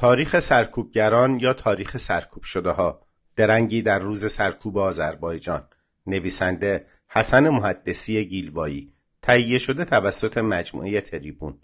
تاریخ سرکوبگران یا تاریخ سرکوب شده ها درنگی در روز سرکوب آذربایجان. نویسنده حسن محدثی گیلوایی. تهیه شده توسط مجموعه تریبون.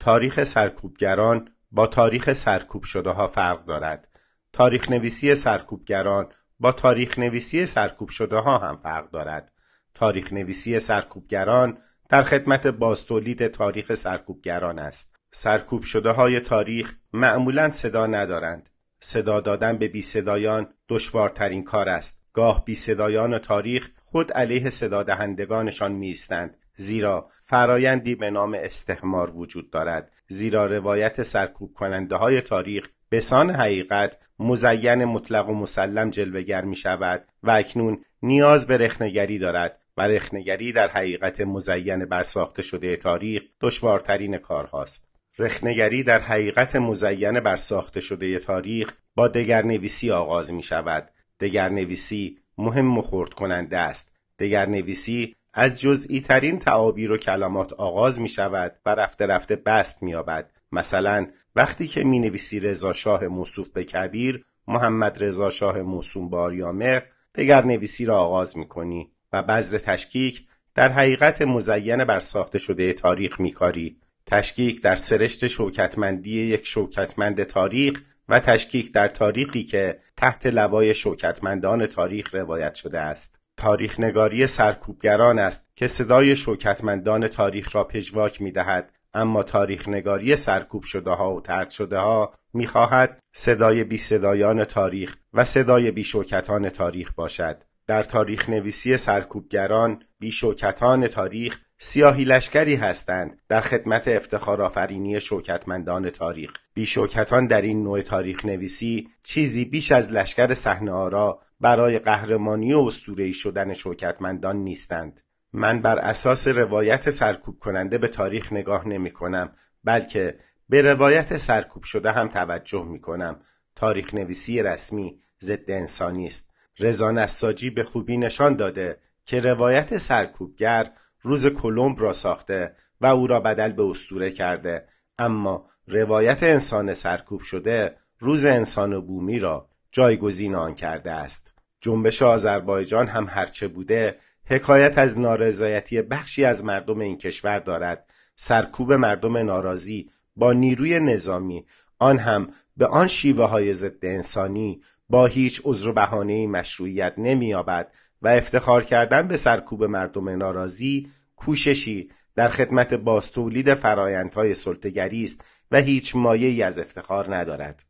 تاریخ سرکوبگران با تاریخ سرکوب شده ها فرق دارد. تاریخ نویسی سرکوبگران با تاریخ نویسی سرکوب شده ها هم فرق دارد. تاریخ نویسی سرکوبگران در خدمت بازتولید تاریخ سرکوبگران است. سرکوب شده های تاریخ معمولا صدا ندارند. صدا دادن به بی صدایان دشوارترین کار است. گاه بی صدایان تاریخ خود علیه صدا دهندگانشان میستند زیرا فرایندی به نام استحمار وجود دارد. زیرا روایت سرکوب کننده های تاریخ به سان حقیقت مزین مطلق و مسلم جلوگر می شود و اکنون نیاز به رخنگری دارد و رخنگری در حقیقت مزین برساخته شده تاریخ دشوارترین کارهاست. رخنگری در حقیقت مزین برساخته شده تاریخ با دگرنویسی آغاز می شود دگرنویسی مهم و خورد کننده است. دگرنویسی از جزئی ترین تعابیر و کلمات آغاز می شود و رفته رفته بست می یابد مثلا وقتی که می نویسی رضا شاه موصوف به کبیر محمد رضا شاه موسوم به دگر نویسی را آغاز می کنی و بذر تشکیک در حقیقت مزین بر ساخته شده تاریخ میکاری. تشکیک در سرشت شوکتمندی یک شوکتمند تاریخ و تشکیک در تاریخی که تحت لوای شوکتمندان تاریخ روایت شده است. تاریخ نگاری سرکوبگران است که صدای شوکتمندان تاریخ را پژواک می دهد اما تاریخ نگاری سرکوب شده ها و ترد شده ها می‌خواهد صدای بی صدایان تاریخ و صدای بی شوکتان تاریخ باشد. در تاریخ نویسی سرکوبگران بی شوکتان تاریخ سیاهی لشکری هستند در خدمت افتخار آفرینی شوکتمندان تاریخ. بی شوکتان در این نوع تاریخ نویسی چیزی بیش از لشکر صحنه آرا برای قهرمانی و اسطوره‌ای شدن شوکتمندان نیستند. من بر اساس روایت سرکوب کننده به تاریخ نگاه نمی کنم بلکه به روایت سرکوب شده هم توجه می کنم تاریخ نویسی رسمی ضد انسانی است. رضا نساجی به خوبی نشان داده که روایت سرکوبگر روز کلمب را ساخته و او را بدل به استوره کرده. اما روایت انسان سرکوب شده روز انسان بومی را جایگزین آن کرده است. جنبش آذربایجان هم هرچه بوده حکایت از نارضایتی بخشی از مردم این کشور دارد. سرکوب مردم ناراضی با نیروی نظامی آن هم به آن شیوه های ضد انسانی با هیچ عذر و بهانه مشروعیت نمییابد و افتخار کردن به سرکوب مردم ناراضی کوششی در خدمت باستولید فرایندهای سلطگری است و هیچ مایه از افتخار ندارد.